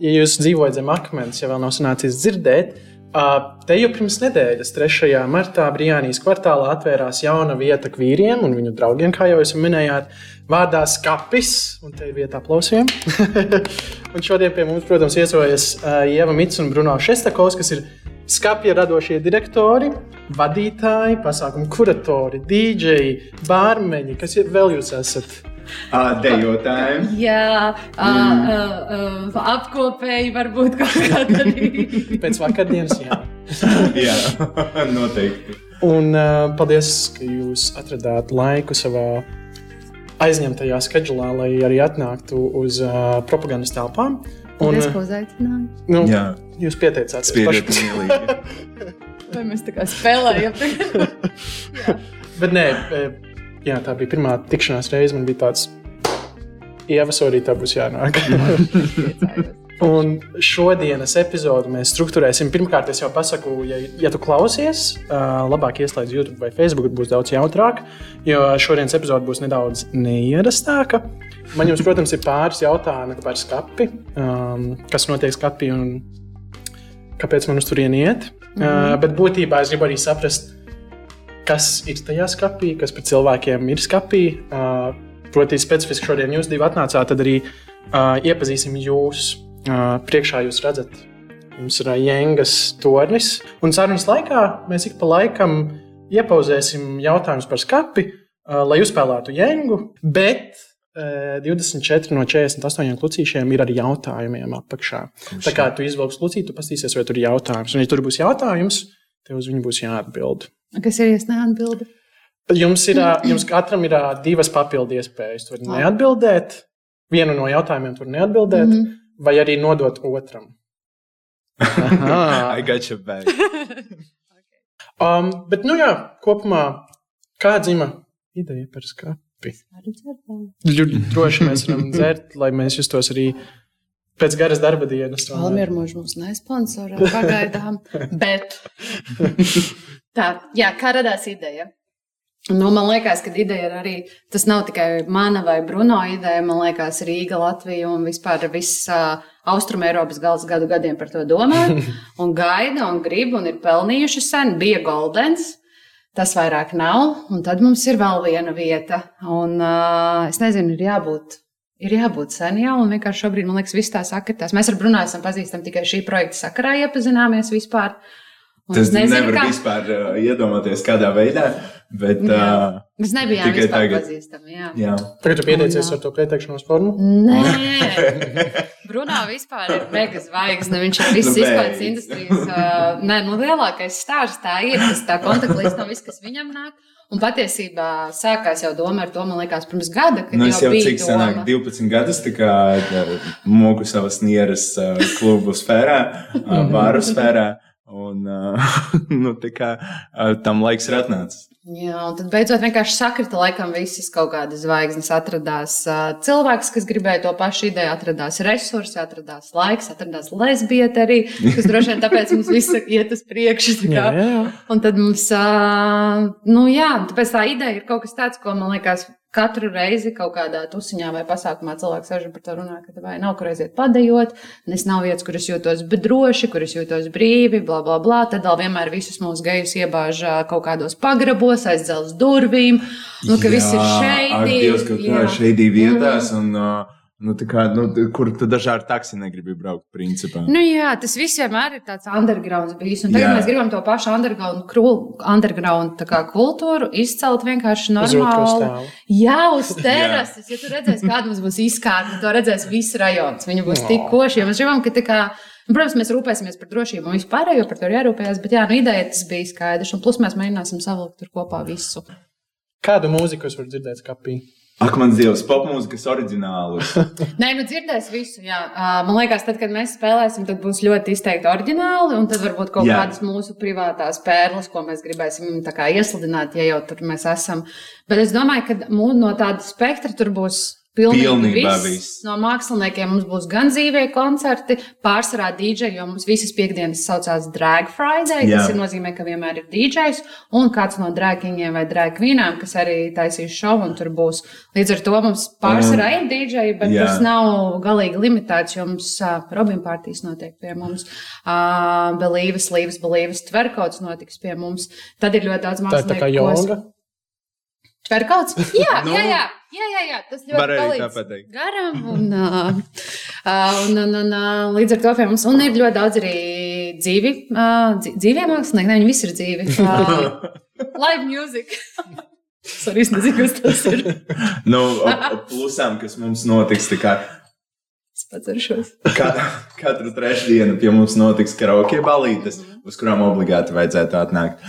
ja jūs dzīvojat zem akmens, ja vēl nav sanācis dzirdēt, te jau pirms nedēļas, 3. martā, Brīnijas kvartālā atvērās jauna vieta vīriem un viņu draugiem, kā jau jūs minējāt, vārdā Skapis. Un te ir vieta aplausiem. un šodien pie mums, protams, viesojas Ieva Mits un Bruno Šestakovs, kas ir skapja radošie direktori, vadītāji, pasākumu kuratori, dīdžeji, bārmeņi, kas vēl jūs esat? Uh, dejotājiem. Jā, uh, uh, uh, apkopēji varbūt kaut kādā arī. Pēc vakardienas, jā. jā, noteikti. Un uh, paldies, ka jūs atradāt laiku savā aizņemtajā skedulā, lai arī atnāktu uz uh, propagandas telpām. Un, paldies, ka uzaicinājāt. Nu, jā. Jūs pieteicāties paši. Vai mēs tā kā spēlējam? Bet nē, jā, tā bija pirmā tikšanās reize. Man bija tāds, ievas arī tā būs jānāk. Un šodienas epizodi mēs struktūrēsim. Pirmkārt, es jau pasaku, ja, ja tu klausies, labāk ieslēdz YouTube vai Facebook, būs daudz jautrāk, jo šodienas epizode būs nedaudz neierastāka. Man jums, protams, ir pāris jautājumi par skapi, um, kas notiek skapī un kāpēc man uz turieni iet. Uh, bet būtībā es gribu arī saprast, kas ir tajā skapī, kas par cilvēkiem ir skapī. Uh, proti, specifiski šodien jūs divi atnācāt, tad arī uh, iepazīsim jūs. Uh, priekšā jūs redzat, mums ir jēgas tornis. Un sarunas laikā mēs ik pa laikam iepauzēsim jautājumus par skapi, uh, lai uzspēlētu jēgu. Bet 24 no 48 lucīšiem ir arī jautājumiem apakšā. Tā kā tu izvelksi lucīti, tu paskatīsies, vai tur ir jautājums. Un, ja tur būs jautājums, tev uz viņu būs jāatbild. Kas ir, ja es neatbildu? Jums, ir, jums katram ir divas papildu iespējas. Tu vari neatbildēt, vienu no jautājumiem tur neatbildēt, mm -hmm. vai arī nodot otram. I got your back. um, bet, nu jā, kopumā, kā dzima ideja par skatu? Ļoti droši mēs varam dzert, lai mēs justos arī pēc garas darba dienas. Almīra mūžs mums nesponsorē pagaidām, bet tā, jā, kā radās ideja? Nu, man liekas, ka ideja ir arī tas nav tikai mana vai Bruno ideja. Man liekas, Rīga, Latvija un vispār viss uh, Austrum Eiropas gals gadu gadiem par to domā un gaida un grib un ir pelnījuši sen. Bija Goldens, tas vairs nav, un tad mums ir vēl viena vieta. Un uh, es nezinu, ir jābūt. Ir jābūt sen jau, un vienkārši šobrīd, man liekas, viss tā sakritās. Mēs ar Brunā esam pazīstami tikai šī projekta sakarā, iepazināmies vispār. Un Tas nezinu, nevar kā... vispār uh, iedomāties, kādā veidā. Bet, jā. uh, Mēs nebijām tikai tagad pazīstami. Jā. Jā. Tagad tu pieteicies ar to pieteikšanos formu? Nē, Brunā vispār ir mega zvaigzne. Viņš ir viss nu, izpētes industrijas. Uh, nē, nu lielākais stāsts tā ir. Tas tā kontaktlīsts no viss, kas viņam nāk. Un patiesībā sākās jau doma ar to, man liekas, pirms gada. Nu, es jau, jau cik senāk, 12 gadus, kā moku savas nieras uh, klubu sfērā, uh, bāru sfērā. Un, uh, nu, kā, uh, tam laiks ir atnācis. Jā, un tad beidzot vienkārši sakrita, laikam, visas kaut kādas zvaigznes. Atradās uh, cilvēks, kas gribēja to pašu ideju, atradās resursi, atradās laiks, atradās lesbieta arī, kas droši vien tāpēc mums viss iet uz priekšu. Jā, jā, jā. Un tad mums, uh, nu jā, tāpēc tā ideja ir kaut kas tāds, ko man liekas, katru reizi kaut kādā tusiņā vai pasākumā cilvēks sēž par to runā, ka vai nav kur aiziet padējot, es nav vietas, kur es jūtos droši, kur es jūtos brīvi, bla, bla, bla. Tad vēl vienmēr visus mūsu gejus iebāž kaut kādos pagrabos, aizdzelz durvīm, nu, ka jā, viss ir šeit. Dievs, kaut kā šeit vietās. Mm. Un, uh, Nu, kā, nu, kur tu dažādi taksi negribi braukt, principā. Nu, jā, tas viss vienmēr ir tāds underground bijis. Un tagad jā. mēs gribam to pašu underground, krul, underground kā, kultūru izcelt vienkārši normāli. Jā, uz terases. ja tu redzēsi, kāda mums būs izkārta, to redzēs viss rajons. Viņi būs no. tik koši. Mēs gribam, ka tā kā. Un, protams, mēs rūpēsimies par drošību un vispārējo, par to ir jārūpējas. Bet, jā, nu, ideja tas bija skaidrs. Un plus mēs mēģināsim savilkt tur kopā visu. Kādu mūziku jūs varat dzirdēt skapī? Ak, man Dievs, popmūzikas oriģinālus. Nē, nu dzirdēs visu. Jā. Man liekas, tad, kad mēs spēlēsim, tad būs ļoti izteikti oriģināli, un tad varbūt kaut jā. kādas mūsu privātās pērles, ko mēs gribēsim kā, iesludināt, ja jau tur mēs esam. Bet es domāju, ka no tāda spektra tur būs Pilnībā viss. viss. No māksliniekiem mums būs gan dzīvie koncerti, pārsvarā DJ, jo mums visas piekdienas saucās Drag Friday. Jā. Tas ir nozīmē, ka vienmēr ir DJs un kāds no dragingiem vai dragvīnām, kas arī taisīs šovu un tur būs. Līdz ar to mums pārsvarā ir DJ, bet Jā. tas nav galīgi limitēts, jo mums uh, Robin partijas notiek pie mums, uh, Belīvas, Līvas, Belīvas, Tverkots notiks pie mums. Tad ir ļoti daudz Tā ir tā kā mākslinieku. joga. Tverkots? Jā, Nu, jā, jā, jā, jā, jā. tas ļoti pateikt. garam. Un, un, un, un, uh, līdz ar to mums un ir ļoti daudz arī dzīvi, dzī- dzīvie mākslinieki. Ne, viņi visi ir dzīvi. Live music. Es arī nezinu, kas tas ir. Nu, plusām, kas mums notiks, tā kā Es pats ar šos. Ka, katru trešdienu pie mums notiks karaoke balītes, uz kurām obligāti vajadzētu atnākt,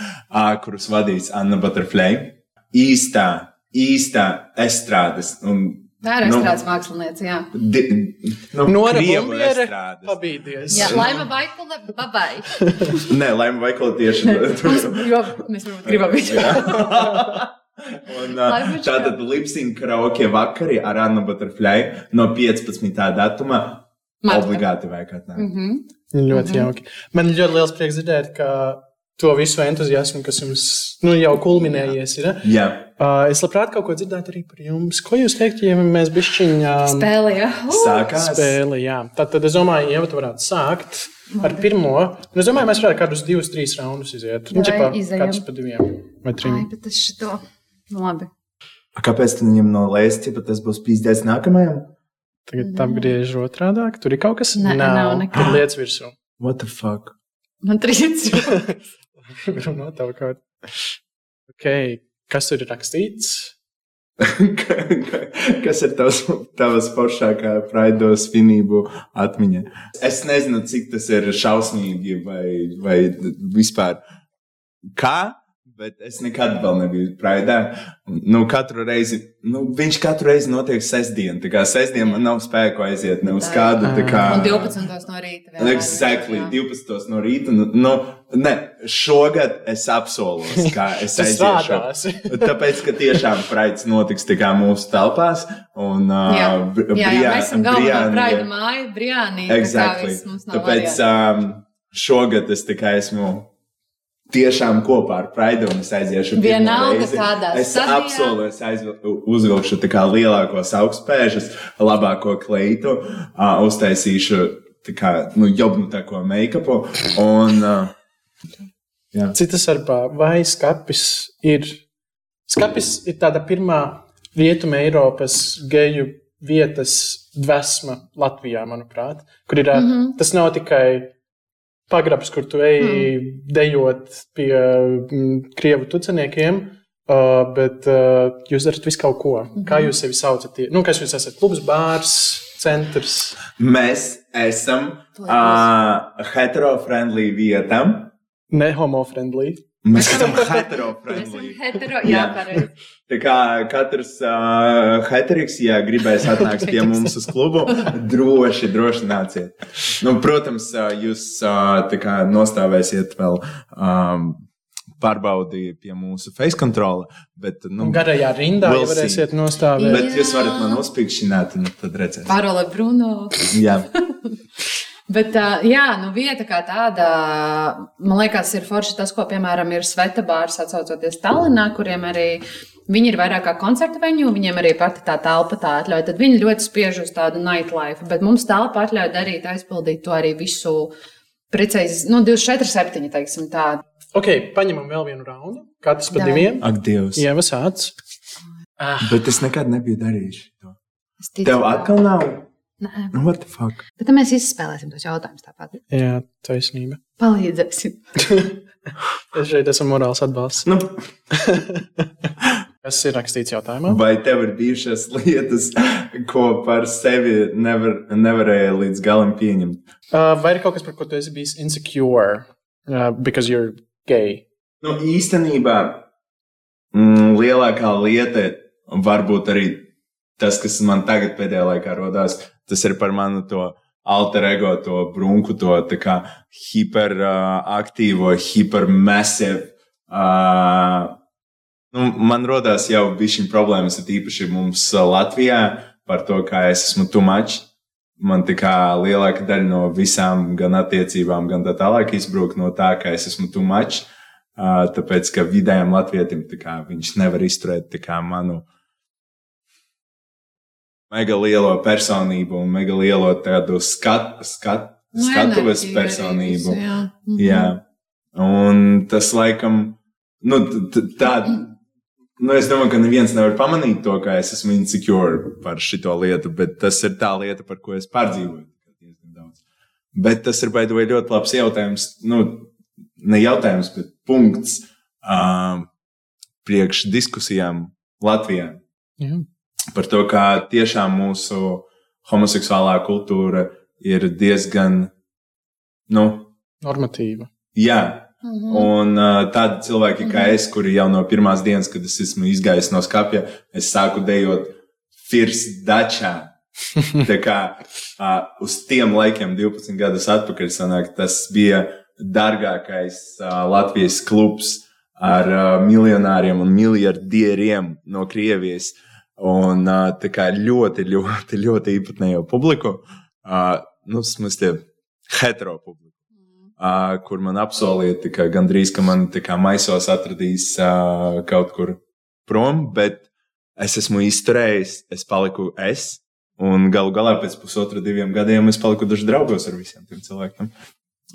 kurus vadīs Anna Butterfly. Īstā, īstā estrādes un Tā ir Nu. mākslinieca. Jā, di, nu, Nora Bumbiere pabīdies. jā Laima Vaikula, babai. Nē, Laima Vaikala tieši Mums, jo mēs varbūt gribam viņu. Un, Laima uh, tātad lipsina karaoke vakari ar Annu Butterfly no 15. datuma. Marta. Obligāti vajag atnākt. Mhm. Ļoti jauki. Man ļoti liels prieks dzirdēt, ka to visu entuziasmu, kas jums nu, jau kulminējies, ir. Jā, Uh, es labprāt kaut ko dzirdētu arī par jums. Ko jūs teiktu, ja mēs bišķiņām Spēlē, jā. Uh, sākās. spēli? Jā. Tad, tad es domāju, ja tu varētu sākt ar pirmo. Un es domāju, mēs varētu kādus divus, trīs raundus iziet. Nu, izejam? Katrs pa diviem vai Ai, trim. bet es šito. Nu, labi. A, Kāpēc tu viņam nolēsti, ja tas būs pīzdēts nākamajam? Tagad apgriež otrādāk. Tur ir kaut kas Nē, nav nekā. Tur lietas virsū. What the fuck? Man trīs. no tā kaut kā. Okay. Kas ir rakstīts? Kas ir tavs, tavas foršākā praido svinību atmiņa? Es nezinu, cik tas ir šausmīgi vai, vai vispār. Kā? Bet es nekad vēl nebiju praidā. Nu, katru reizi, nu, viņš katru reizi notiek sestdien. Tā kā sestdien man nav spēku aiziet ne uz kādu. tā Kā, Un 12. no rīta. vēl Exactly, vairāk, jā. 12. no rīta. Nu, nu, ne, šogad es apsolos, ka es aiziešu. Tāpēc, ka tiešām praids notiks tikai mūsu telpās. Un, Jā, uh, Br- jā, jā, Brijā- mēs esam galvenā praida māja, Briānī. Exactly. Tāpēc um, šogad es tikai esmu tiešām kopā ar Praidu un es aiziešu. Vienalga kādā Es stadijā. apsolu, es aizvil- uzvilkšu tā kā lielākos augstspēžus, labāko kleitu, uh, uztaisīšu tā kā, nu, jobnutāko make-upu. Un, uh, Citas starpā, vai skapis ir. Skapis ir tāda pirmā rietuma Eiropas geju vietas dvēsma Latvijā, manuprāt, kur ir. Mm. -hmm. Tas nav tikai pagrabs, kur tu ej mm. dejot pie mm, krievu tuceniekiem. Uh, bet uh, jūs darat visu kaut ko. Mm -hmm. Kā jūs sevi saucat? Nu, kas jūs esat? Klubs, bārs, centrs. mēs esam uh, hetero-friendly vietām. Ne homo-friendly. Mēs esam hetero-friendly. hetero, Jā. jā. Tā kā katrs uh, heteriks, ja gribēs atnākt pie mums uz klubu, droši, droši nāciet. Nu, protams, uh, jūs uh, tā kā nostāvēsiet vēl um, pārbaudi pie mūsu face kontrola, bet, nu, Garajā rindā jau varēsiet nostāvēt. bet jūs varat man uzpīkšķināt, un tad redzēsiet. Parola Bruno. Jā, Bet, jā, nu, vieta kā tāda, man liekas, ir forši tas, ko, piemēram, ir Sveta bārs, atsaucoties Tallinā, kuriem arī viņi ir vairāk kā koncerta veņu, viņiem arī pati tā telpa tā atļauj. Tad viņi ļoti spiež uz tādu nightlife, bet mums telpa atļauj darīt, aizpildīt to arī visu precīzi, nu, 24, 7, teiksim tā. Ok, paņemam vēl vienu raundu. Katrs pa Davai. diviem. ak, Dievs. Ieva sāc. Bet es nekad nebiju darījis to. Tev ka- atkal nav? Nē, Nu, what the fuck? bet tad mēs izspēlēsim tos jautājumus tāpat. Jā, taisnība. Palīdzēsim. Es šeit esmu morāls atbalsts. Nu, Kas ir rakstīts jautājumā? vai tev ir bijušas lietas, ko par sevi nevar, nevarēja līdz galam pieņemt? Uh, vai ir kaut kas, par ko tu esi bijis insecure? Uh, because you're gay. Nu, īstenībā mm, lielākā lieta varbūt arī tas, kas man tagad pēdējā laikā rodās, tas ir par manu to alter ego, to brunku, to hiperaktīvo, uh, hipermasīvu. Uh, nu, man rodās jau bišķiņ problēmas, ir īpaši mums uh, Latvijā par to, kā es esmu tumačs. Man tā kā lielāka daļa no visām gan attiecībām, gan tā tālāk izbrūk no tā, ka es esmu tumačs. Uh, tāpēc, ka vidējam latvietim kā, viņš nevar izturēt kā, manu mega lielo personību un mega lielo tādu skat, skat, Nu, skatuves personību. Jā. Mhm. Jā, un tas laikam, nu, tā, nu, es domāju, ka neviens nevar pamanīt to, ka es esmu insecure par šito lietu, bet tas ir tā lieta, par ko es pārdzīvoju. Bet tas ir, baidu, ļoti labs jautājums, nu, ne jautājums, bet punkts um, priekš diskusijām Latvijā Jā. Par to, kā tiešām mūsu homoseksuālā kultūra ir diezgan, nu, Normatīva. jā, Mhm. Un uh, tādi cilvēki kā es, kuri jau no pirmās dienas, kad es esmu izgājis no skapja, es sāku dejot First Dačā. Tā kā uh, uz tiem laikiem, 12 gadus atpakaļ, sanāk, tas bija dārgākais uh, Latvijas klubs ar uh, miljonāriem un miljardieriem no Krievijas. Un tā kā ļoti, ļoti, ļoti īpatnējo publiku, nu, smēstie hetero publiku kur man apsolīja, ka gandrīz ka man kā maisos atradīs kaut kur prom, bet es esmu izturējis, es paliku es. Un galu galā pēc pusotra, diviem gadiem es paliku daži draugos ar visiem tiem cilvēkiem.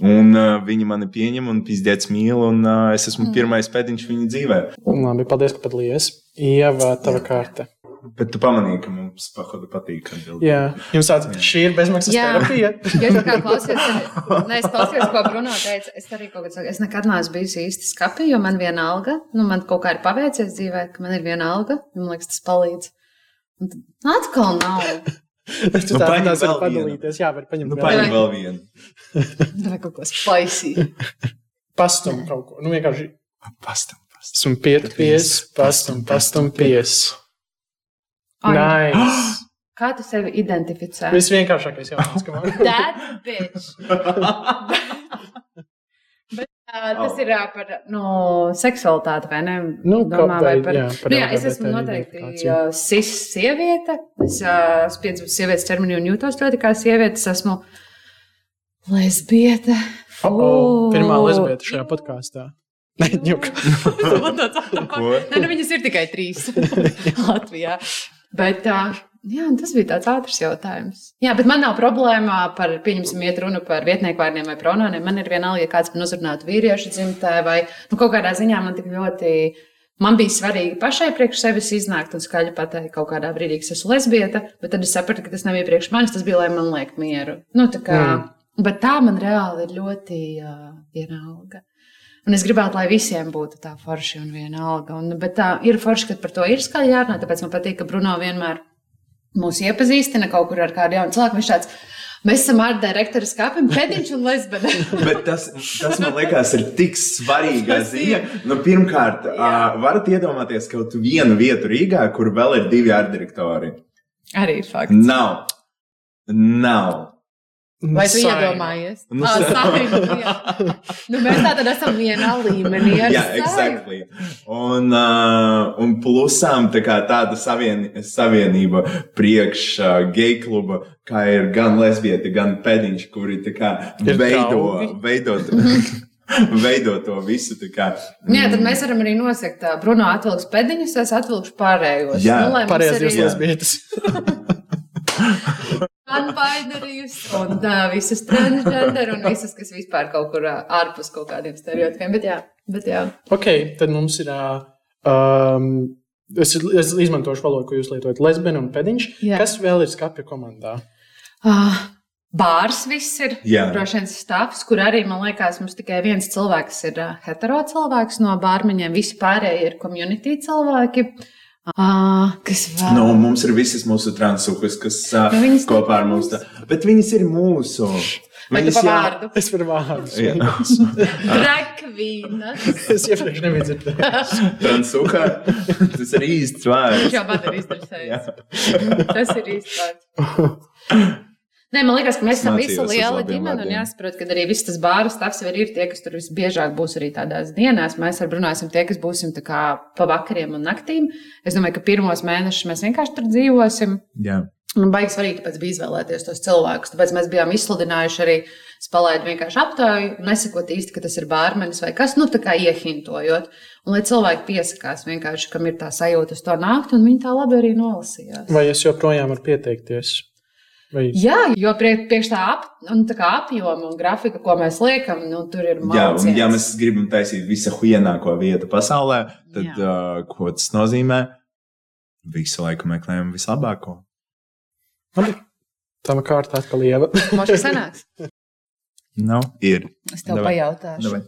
Un uh, viņi mani pieņem un pīzdēts mīl, un uh, es esmu pirmais pēdiņš viņa dzīvē. Labi, paldies, ka padalījies. Ieva, tava kārta. Bet tu pamanīji, ka mums pahodu patīk atbildēt. Jā, jums tāds šī ir bezmaksas Jā. terapija. Ja es kā klausījos, tad- ne, es klausījos, ko Bruno teica. Es arī kaut kādā veidā, es nekad neesmu bijusi īsti skapī, jo man viena alga, nu, man kaut kā ir paveicies dzīvē, ka man ir viena alga, man liekas, tas palīdz. Un tad atkal nav. Es Nu, tā neesmu vēl vienu. padalīties. Jā, var paņemt Nu, vēl vēl vienu. Vai kaut ko spicy. pastum kaut ko. Nu, vienkārši Pastam, pastam. esmu pietupies, pastum, pastum, pies. Ai, Nice. Kā tu sevi identificē? Visvienkāršākais jautājums, ka man. That bitch. Bet, uh, tas ir uh, par nu, seksualitāti, vai ne? Nu, Domā, vai, par... jā, par nu, jā, es esmu noteikti uh, cis sieviete. Es uh, esmu piedzimusi sievietes terminu un jūtos ļoti kā sieviete. Es esmu lesbiete. Oh, oh, pirmā lesbieta šajā podkāstā. Nē. Ko? Nē, nu, viņas ir tikai trīs Latvijā. Bet, jā, tas bija tāds ātrs jautājums. Jā, bet man nav problēma par, pieņemsim, iet runa par vietnieku vārdiem vai pronomiem. Man ir vienalga, ja kāds man uzrunātu vīriešu dzimtē, vai nu, kaut kādā ziņā man tik ļoti. Man bija svarīgi pašai priekš sevis iznākt un skaļi pateikt kaut kādā brīdī, ka es esmu lesbieta, bet tad es sapratu, ka tas nebija priekš manis, tas bija, lai man liek mieru. Nu, tā kā, mm. Bet tā man reāli ir ļoti uh, vienalga. Un es gribētu, lai visiem būtu tā forša un viena alga. Un, bet tā ir forša, ka par to ir skaļi jārunā. Tāpēc man patīk, ka Bruno vienmēr mūs iepazīstina kaut kur ar kādu jaunu cilvēku. Viņš tāds, mēs esam ar direktoru skāpim, pēdiņš un lesbene. Bet tas, tas man liekas, ir tik svarīga ziņa. Nu, pirmkārt, uh, varat iedomāties kaut vienu vietu Rīgā, kur vēl ir divi ārdirektori. Arī fakts. Nav. Nav. Vai tu Saima. iedomājies? Nu, Ah, sa- saima, jā. nu, mēs tā tad esam vienā līmenī. Jā, saimu. exactly. Un, uh, un plusām tā kā tāda savien, savienība priekš uh, geju kluba, kā ir gan lesbieti, gan pēdiņš, kuri tā kā veido, veido, veido to visu. Kā, Nu Jā, tad mēs varam arī nosakt, ka Bruno atvilks pēdiņus, es atvilkšu pārējos. Jā. nu, Pareizajos arī lesbietas. non-binaries un tā, visas transgender un visas, kas vispār kaut kur ā, ārpus kaut kādiem stereotipiem. Bet jā, bet jā. Ok, tad mums ir. ā, Um, es, es izmantošu valodu, ko jūs lietojat. Lesbiena un pēdiņš. Jā. Kas vēl ir skapja komandā? Uh, bārs viss ir. Jā. Droši vien stāvs, kur arī man liekas, mums tikai viens cilvēks ir uh, hetero cilvēks no bārmeņiem. Visi pārējie ir community cilvēki. Uh, kas vēl? Nu, mums ir visas mūsu transukas, kas uh, Nu, viņas kopā ar mums. Tā. Bet viņas ir mūsu. Viņas jā- vārdu? Es varu vārdus. Jā. Drekvīnas. Es iepriekš nebiju dzirdējis. Transuka. Tas ir īsts vārds. Jau man ir izdarījis. Tas ir īsti vārds. Nē, man liekas, ka mēs esam visi liela ģimene un jāsaprot, ka arī viss tas bāras stāvs jau ir tie, kas tur visbiežāk būs arī tādās dienās. Mēs ar runāsim tie, kas būsim tā kā pa vakariem un naktīm. Es domāju, ka pirmos mēnešus mēs vienkārši tur dzīvosim. Jā. Un baigi svarīgi, tāpēc bija izvēlēties tos cilvēkus. Tāpēc mēs bijām izsludinājuši arī spēlēt vienkārši aptauju, nesakot īsti, ka tas ir bārmenis vai kas, nu tā kā iehintojot. Un lai cilvēki piesakās vienkārši, kam ir tā sajūta uz to nākt, un viņi tā labi arī nolasījās. Vai es joprojām varu pieteikties? Vai... Jā, jo prie- priekš tā, ap, un tā kā apjoma un grafika, ko mēs liekam, nu, tur ir Jā, un ja mēs gribam taisīt visu huienāko vietu pasaulē, tad Jā. uh, ko tas nozīmē? Visu laiku meklējam vislabāko. Labi. Tava kārta atkal ieva. Moši sanāks. Nu, ir. Es tev Davai. pajautāšu. Davai.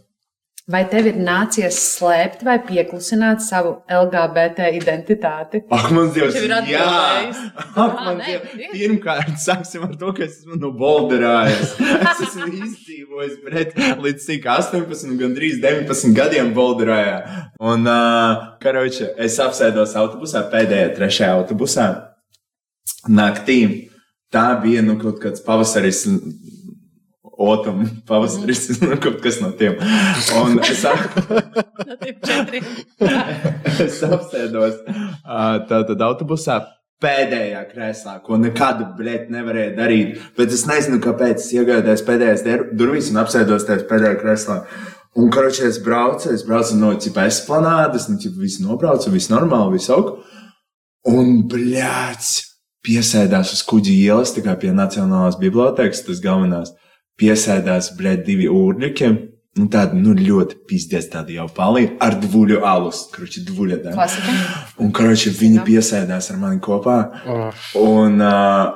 Vai tev ir nācies slēpt vai pieklusināt savu LGBT identitāti? Ak, man Dievs, ir jā! atbildējis. Ak, man nē, Dievs, ir. pirmkārt, sāksim ar to, ka es esmu no Bolderājas. Es esmu izdzīvojis pret līdz cik 18, gandrīz 19 gadiem Bolderājā. Un, uh, karoče, es apsēdos autobusā, pēdējā, trešajā autobusā naktī. Tā bija nu, kaut kāds pavasaris. Otam, pavasaris, mm. kaut kas no tiem. Un es, es apsēdos tātad autobusā pēdējā krēslā, ko nekad brēt nevarēja darīt. Bet es nezinu, kāpēc es iegādājos pēdējās durvīs un apsēdos tajā pēdējā krēslā. Un, karoči, es braucu, es braucu no cipa esplanādes, nu, cipa visu nobraucu, viss normāli, viss ok. Un, bļāts, piesēdās uz kuģi ielas, tā kā pie Nacionālās bibliotekas, tas galvenās. Piesēdās, bļāts, divi ūrņuki. Nu, tāda, nu, ļoti pizdies tāda jau palīja ar dvuļu alus, kruči, dvuļa. tā. Klasika. Un, karoči, viņi piesēdās ar mani kopā. Oh, Un, uh,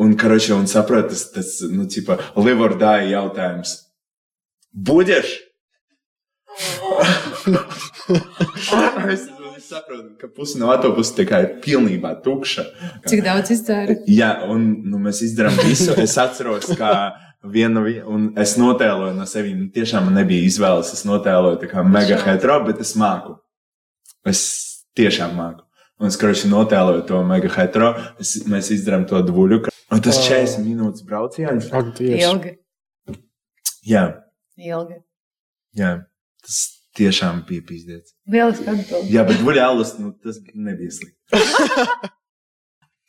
un karoči, un saprot, tas, tas, nu, cipa, live or die jautājums. Budeš? es, es saprotu, ka pusi no autobusa tikai ir pilnībā tukša. Cik daudz izdzēra? Jā, un nu, mēs izdarām visu. Es atceros, ka viena, vi- un es notēloju no sevis, nu, tiešām man nebija izvēles. Es notēloju tā kā mega hetero, bet es māku. Es tiešām māku. Un es karši notēloju to mega hetero. Es, mēs izdarām to dvuļu. Un tas Wow. 40 minūtes brauciens. ak. Ilgi. Jā, Ilgi. jā. Tas tiešām bija pīzdēts. Lieliski atbild. Jā, bet dvuļālus, nu, tas nebija slikti.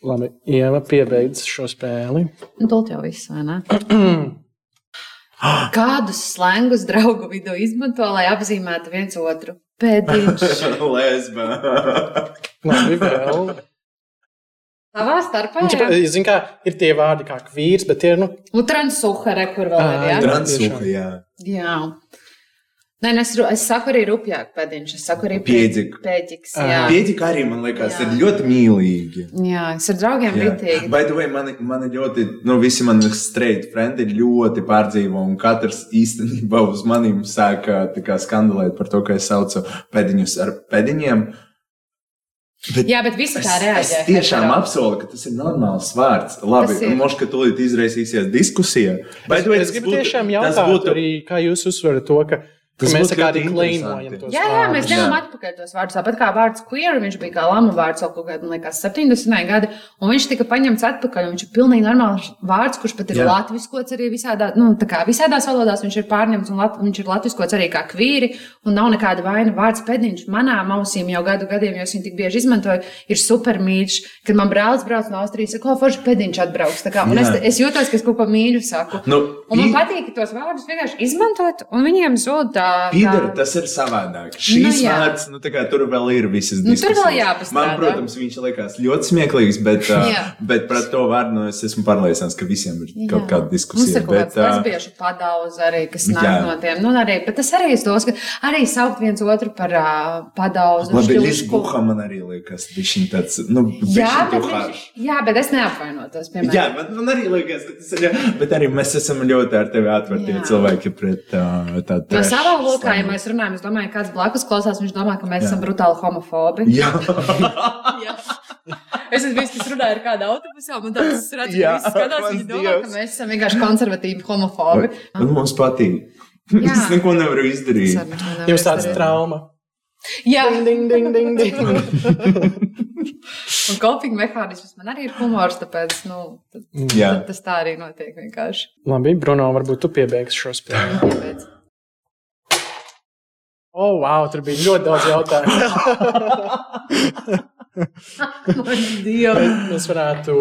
Labi, Ieva piebeidz šo spēli. Nu, Tult jau viss, vai ne? Kādus slēngus draugu vidū izmanto, lai apzīmētu viens otru? Pēdiņš. Lesba. Labi, vēl. Savā starpā. Nu, ķipa, jā. Zini, kā ir tie vārdi kā vīrs, bet tie ir, nu, Utranssuhere, kur vēl ir. Jā. Transūka, jā. jā. Nē, nē, es, ru- es saku arī rupjāk pēdiņš. Es saku arī. Pēdiņš. Jā. Pietika arī, man liekas, Jā. ir ļoti mīlīgi. jā, es ar draugiem ritīgi. By the way, mani, mani ļoti, nu, visi mani straight friendi ļoti pārdzīvo, un katrs īstenībā uz maniem sāka tā kā skandalēt par to, ka es saucu pēdiņus ar pēdiņiem. Bet Jā, bet visi Es, tā reaģē. es tiešām hetero. apsolu, ka tas ir normāls vārds. Labi, možda, ka tūlīt izraisīsies diskusija. By the way, es tas gribu būtu- tiešām jautāt, būtu- arī, kā jūs uzsverat to, ka Tas mēs tā kā arī kleinojam Jā, jā, mēs Jā. atpakaļ tos vārdus. Tāpat kā vārds queer, viņš bija kā lama vārds jau kaut kādā, man liekas, 70. gadi, un viņš tika paņemts atpakaļ. un Viņš ir pilnīgi normāls vārds, kurš pat ir Jā. latviskots arī visādā, nu, tā kā visādās valodās. Viņš ir pārņemts un lat, viņš ir latviskots arī kā kvīri, un nav nekāda vaina. Vārds pēdiņš manā ausīm jau gadu gadiem, jo es viņu tik bieži izmantoju, ir super mīļš. Kad man brālis brauc no Austrijas, saka, ko forši pēdiņš atbrauks. Tā Kā, un es, Jā. es jūtos, ka es kaut ko mīļu saku. Nu, Un man pi- patīk tos vārdus vienkārši izmantot, un viņiem zūd tā. Pīdara, tā- tas ir savādāk. Šīs Nu, nu, jā. vārds, nu, kā tur vēl ir visas Nu, tur diskusijas. vēl jāpastrādā. Man, protams, viņš liekas ļoti smieklīgs, bet, uh, bet par to vārdu nu, es esmu pārliecināts, ka visiem ir kaut Jā. kāda Mums diskusija. ir kaut Bet, uh, lesbiešu padauze arī, kas nāk Jā. no tiem. Nu, arī, bet tas arī es dos, ka arī saukt viens otru par uh, padauzu. Labi. Lisbuha man arī liekas, viņš tāds, nu, Jā, bet, viņš, jā, bet es neapvainotos, piemēram. Jā, man, man arī liekas, ka tas ir. Bet arī mēs esam ļoti ar tevi atvērti Jā. cilvēki pret uh, tādu. No savā lokā, ja mēs runājam, es domāju, kāds blakus klausās, viņš domā, ka mēs Jā. esam brutāli homofobi. Jā, Jā. Es esmu bijis, kas runāja ar kādu autobusu, un tāds redz, Jā, skatās, viņi domā, ka mēs esam vienkārši konservatīvi homofobi. un mums patīk. Jā. Es neko nevaru izdarīt. nevaru Jums tāds trauma. Jā, Ding, ding, ding, ding, ding. Un kopīgi mehānisms man arī ir humors, tāpēc nu, tad, tad tas tā arī notiek vienkārši. Labi, Bruno, varbūt tu piebeigsi šo spēli. Tāpēc. O, oh, wow, tur bija ļoti daudz jautājumu. Man Dievs! Mēs varētu.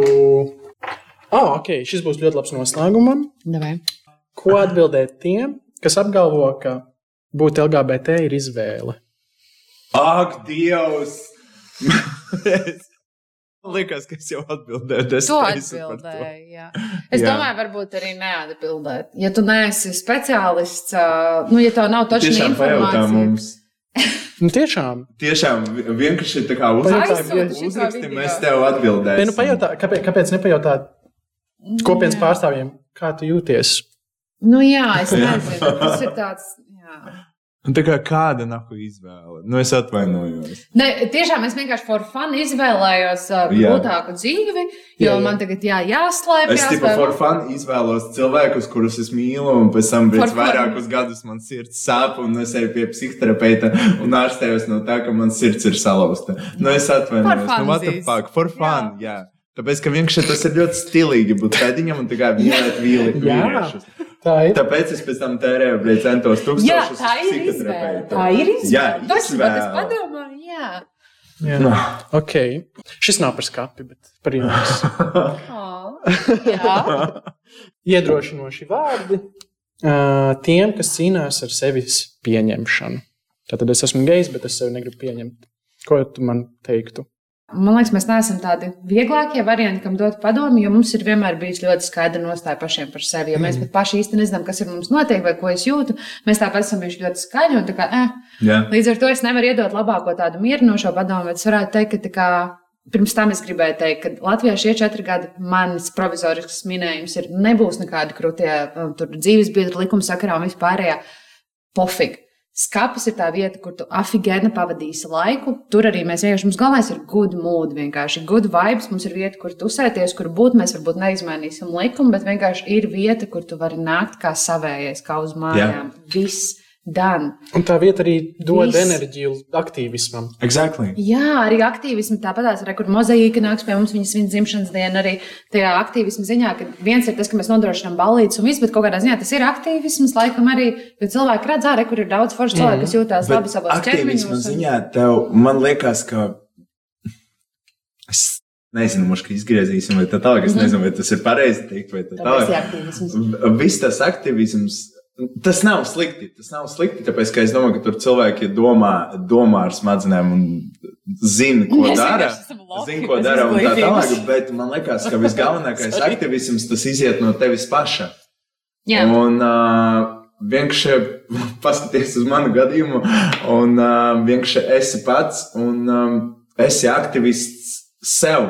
Oh, ok, šis būs ļoti labs noslēgumam. Davai. Ko atbildēt tiem, kas apgalvo, ka būt LGBT ir izvēle? Ak, Dievs! Man liekas, ka es jau atbildēju. Es To teicu par to. atbildēju. Jā. Es Jā. domāju, varbūt arī neatbildēt. Ja tu neesi speciālists, nu, ja tev nav točna Tiešām pajautā informācija, mums. Nu, tiešām. Tiešām vi- vienkārši tā kā video. mēs tev atbildēsim. Nē, nu, pajautā, kāpēc, kāpēc nepajautāt kopienas pārstāvjiem, kā tu jūties? Nu, jā, es nezinu. Tas ir tāds. Jā. Un tā kā kāda nahu izvēle? Nu, es atvainojos. Ne, tiešām es vienkārši for fun izvēlējos uh, grūtāku dzīvi, jo Jā, jā. man tagad jā, jāslēpjas. Es tikai for fun izvēlos cilvēkus, kurus es mīlu, un pēc tam pēc vairākus gadus man sirds sāp, un es eju pie psihoterapeita un ārstējos no tā, ka man sirds ir salauzta. Nu, es atvainojos. Nu, what the fuck? For fun, jā. jā. Tāpēc, ka vienkārši tas ir ļoti stilīgi būt pēdiņam un kā mīlēt vīli. Tā ir. Tāpēc es pēc tam tērēju, centos tūkstošus Jā, tā ir izvēle. Tā ir izvēle. Jā, Taču, bet es izvēle. padomāju, jā. Jā. Nu. Ok. Šis nav par skati, bet par jums. Oh, jā. Iedrošinoši vārdi ā, tiem, kas cīnās ar sevis pieņemšanu. Tātad es esmu gejs, bet es sevi negribu pieņemt. Ko tu man teiktu? Man liekas, mēs neesam tādi vieglākie varianti, kam dot padomu, jo mums ir vienmēr bijis ļoti skaidra nostāja pašiem par sevi. Jo mēs pat paši īsti nezinām, kas ir mums notiek vai ko es jūtu. Mēs tāpat esam bijuši ļoti skaļi kā, eh. Jā. Līdz ar to es nevaru iedot labāko tādu mierinošo padomu, bet es varētu teikt, ka. Pirms tam es gribēju teikt, ka Latvijā šie četri gadi manis provizorisks minējums ir, nebūs nekādi krūtie um, dzīves biedru likuma sakarā un vispārējā. Pofīgi. Skapis ir tā vieta, kur tu afigēni pavadīsi laiku. Tur arī mēs vienkārši, mums galvenais ir good mood, vienkārši good vibes. Mums ir vieta, kur tusēties, kur būt. Mēs varbūt neizmainīsim likumu, bet vienkārši ir vieta, kur tu vari nākt kā savējais, kā uz mājām. Viss done. Un tā vieta arī dod Viss. enerģiju aktīvismam. Exactly. Jā, arī aktīvismi tāpatās, arī kur mozaīka nāks pie mums, viņas viņa dzimšanas diena, arī tajā aktīvismu ziņā, ka viens ir tas, ka mēs nodrošinām balīdzes un viss, bet kaut kādā ziņā tas ir aktīvisms, laikam arī, jo cilvēki redz ārā, kur ir daudz foršu cilvēku, kas jūtās labi savos aktīvisma un- ziņā tev, man liekas, ka es nezinu, mums izgriezīsim, vai tā tālāk. Es nezinu, vai tas ir pareizi teikt, vai tā Mhm. Ir tālāk. aktīvisms. Viss tas aktīvisms. Tas nav slikti. Tas nav slikti, tāpēc es domāju, ka tur cilvēki domā, domā ar smadzenēm un zina, ko Mēs dara. esam loki Zina, ko dara un tā tālāk. Bet man liekas, ka visgalvenākais aktīvisms tas iziet no tevis paša. Jā, Un uh, vienkārši paskaties uz manu gadījumu, un uh, vienkārši esi pats un um, esi aktivists sev.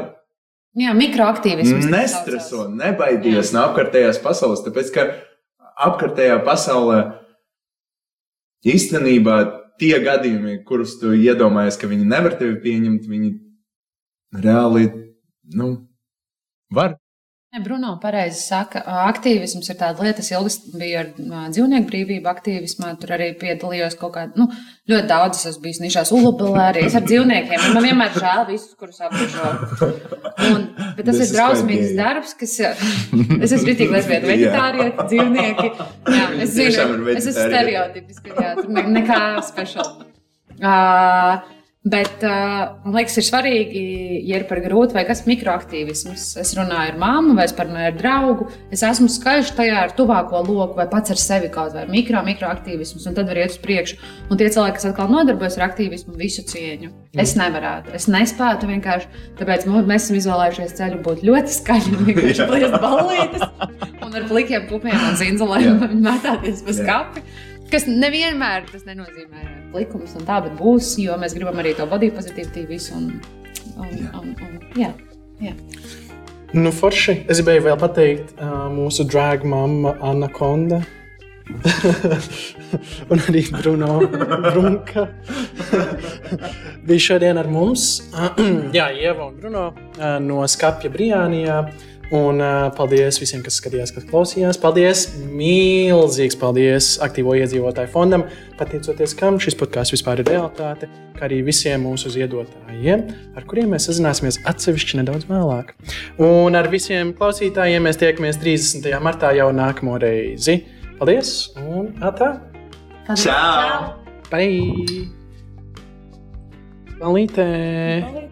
jā mikroaktīvisms. Nestreso, nebaidies no apkārtējās pasaules, tāpēc ka apkārtējā pasaulē īstenībā tie gadījumi, kurus tu iedomājies, ka viņi nevar tevi pieņemt, viņi reāli nu, var. Ne, Bruno pareizi saka, aktīvisms ir tāda lieta, es ilgi biju ar dzīvnieku brīvību aktīvismā, tur arī piedalījos kaut kādā, nu, ļoti daudz, es esmu bijis nišās ulubelē arī, es ar dzīvniekiem, man vienmēr žēl visus, kurus apgrožo. Un, bet tas This ir drausmīgs darbs, kas, es esmu ritīgi lesbieta, veģetārieti, dzīvnieki, jā, es zinu, es esmu stereotipiski, jā, tur ne, nekā speciāla. Uh, Bet uh, man liekas, ir svarīgi, ja ir par grūti vai kas mikroaktīvisms. Es runāju ar māmu, vai es parunāju ar draugu. Es esmu skaļš tajā ar tuvāko loku, vai pats ar sevi kaut vai mikro, mikroaktīvisms, un tad var iet uz priekšu. Un tie cilvēki, kas atkal nodarbojas ar aktīvismu, visu cieņu. Es nevarētu, es nespētu vienkārši. Tāpēc mēs esam izvēlējušies ceļu būt ļoti skaļi, vienkārši plēst balītes un ar plikiem pupiem un zinzelēm mētāties pa skapi. Kas nevienmēr tas nenozīmē likums un tā, bet būs, jo mēs gribam arī to body pozitīvu visu. Un, un, Jā. un, un, jā, jā. Nu, forši. Es gribēju vēl pateikt uh, mūsu drag mamma Anna Konda. un arī Bruno Brunka. bija šodien ar mums. Jā, Ieva un Bruno no Skapja Brijānijā. Un uh, paldies visiem, kas skatījās, kas klausījās. Paldies, milzīgs paldies aktīvo iedzīvotāju fondam, pateicoties kam šis podkāsts vispār ir realitāte, kā arī visiem mūsu ziedotājiem, ar kuriem mēs sazināsimies atsevišķi nedaudz vēlāk. Un ar visiem klausītājiem mēs tiekamies 30. martā jau nākamo reizi. Paldies! Un atā! Čau! Bye! Palītē! Palītē.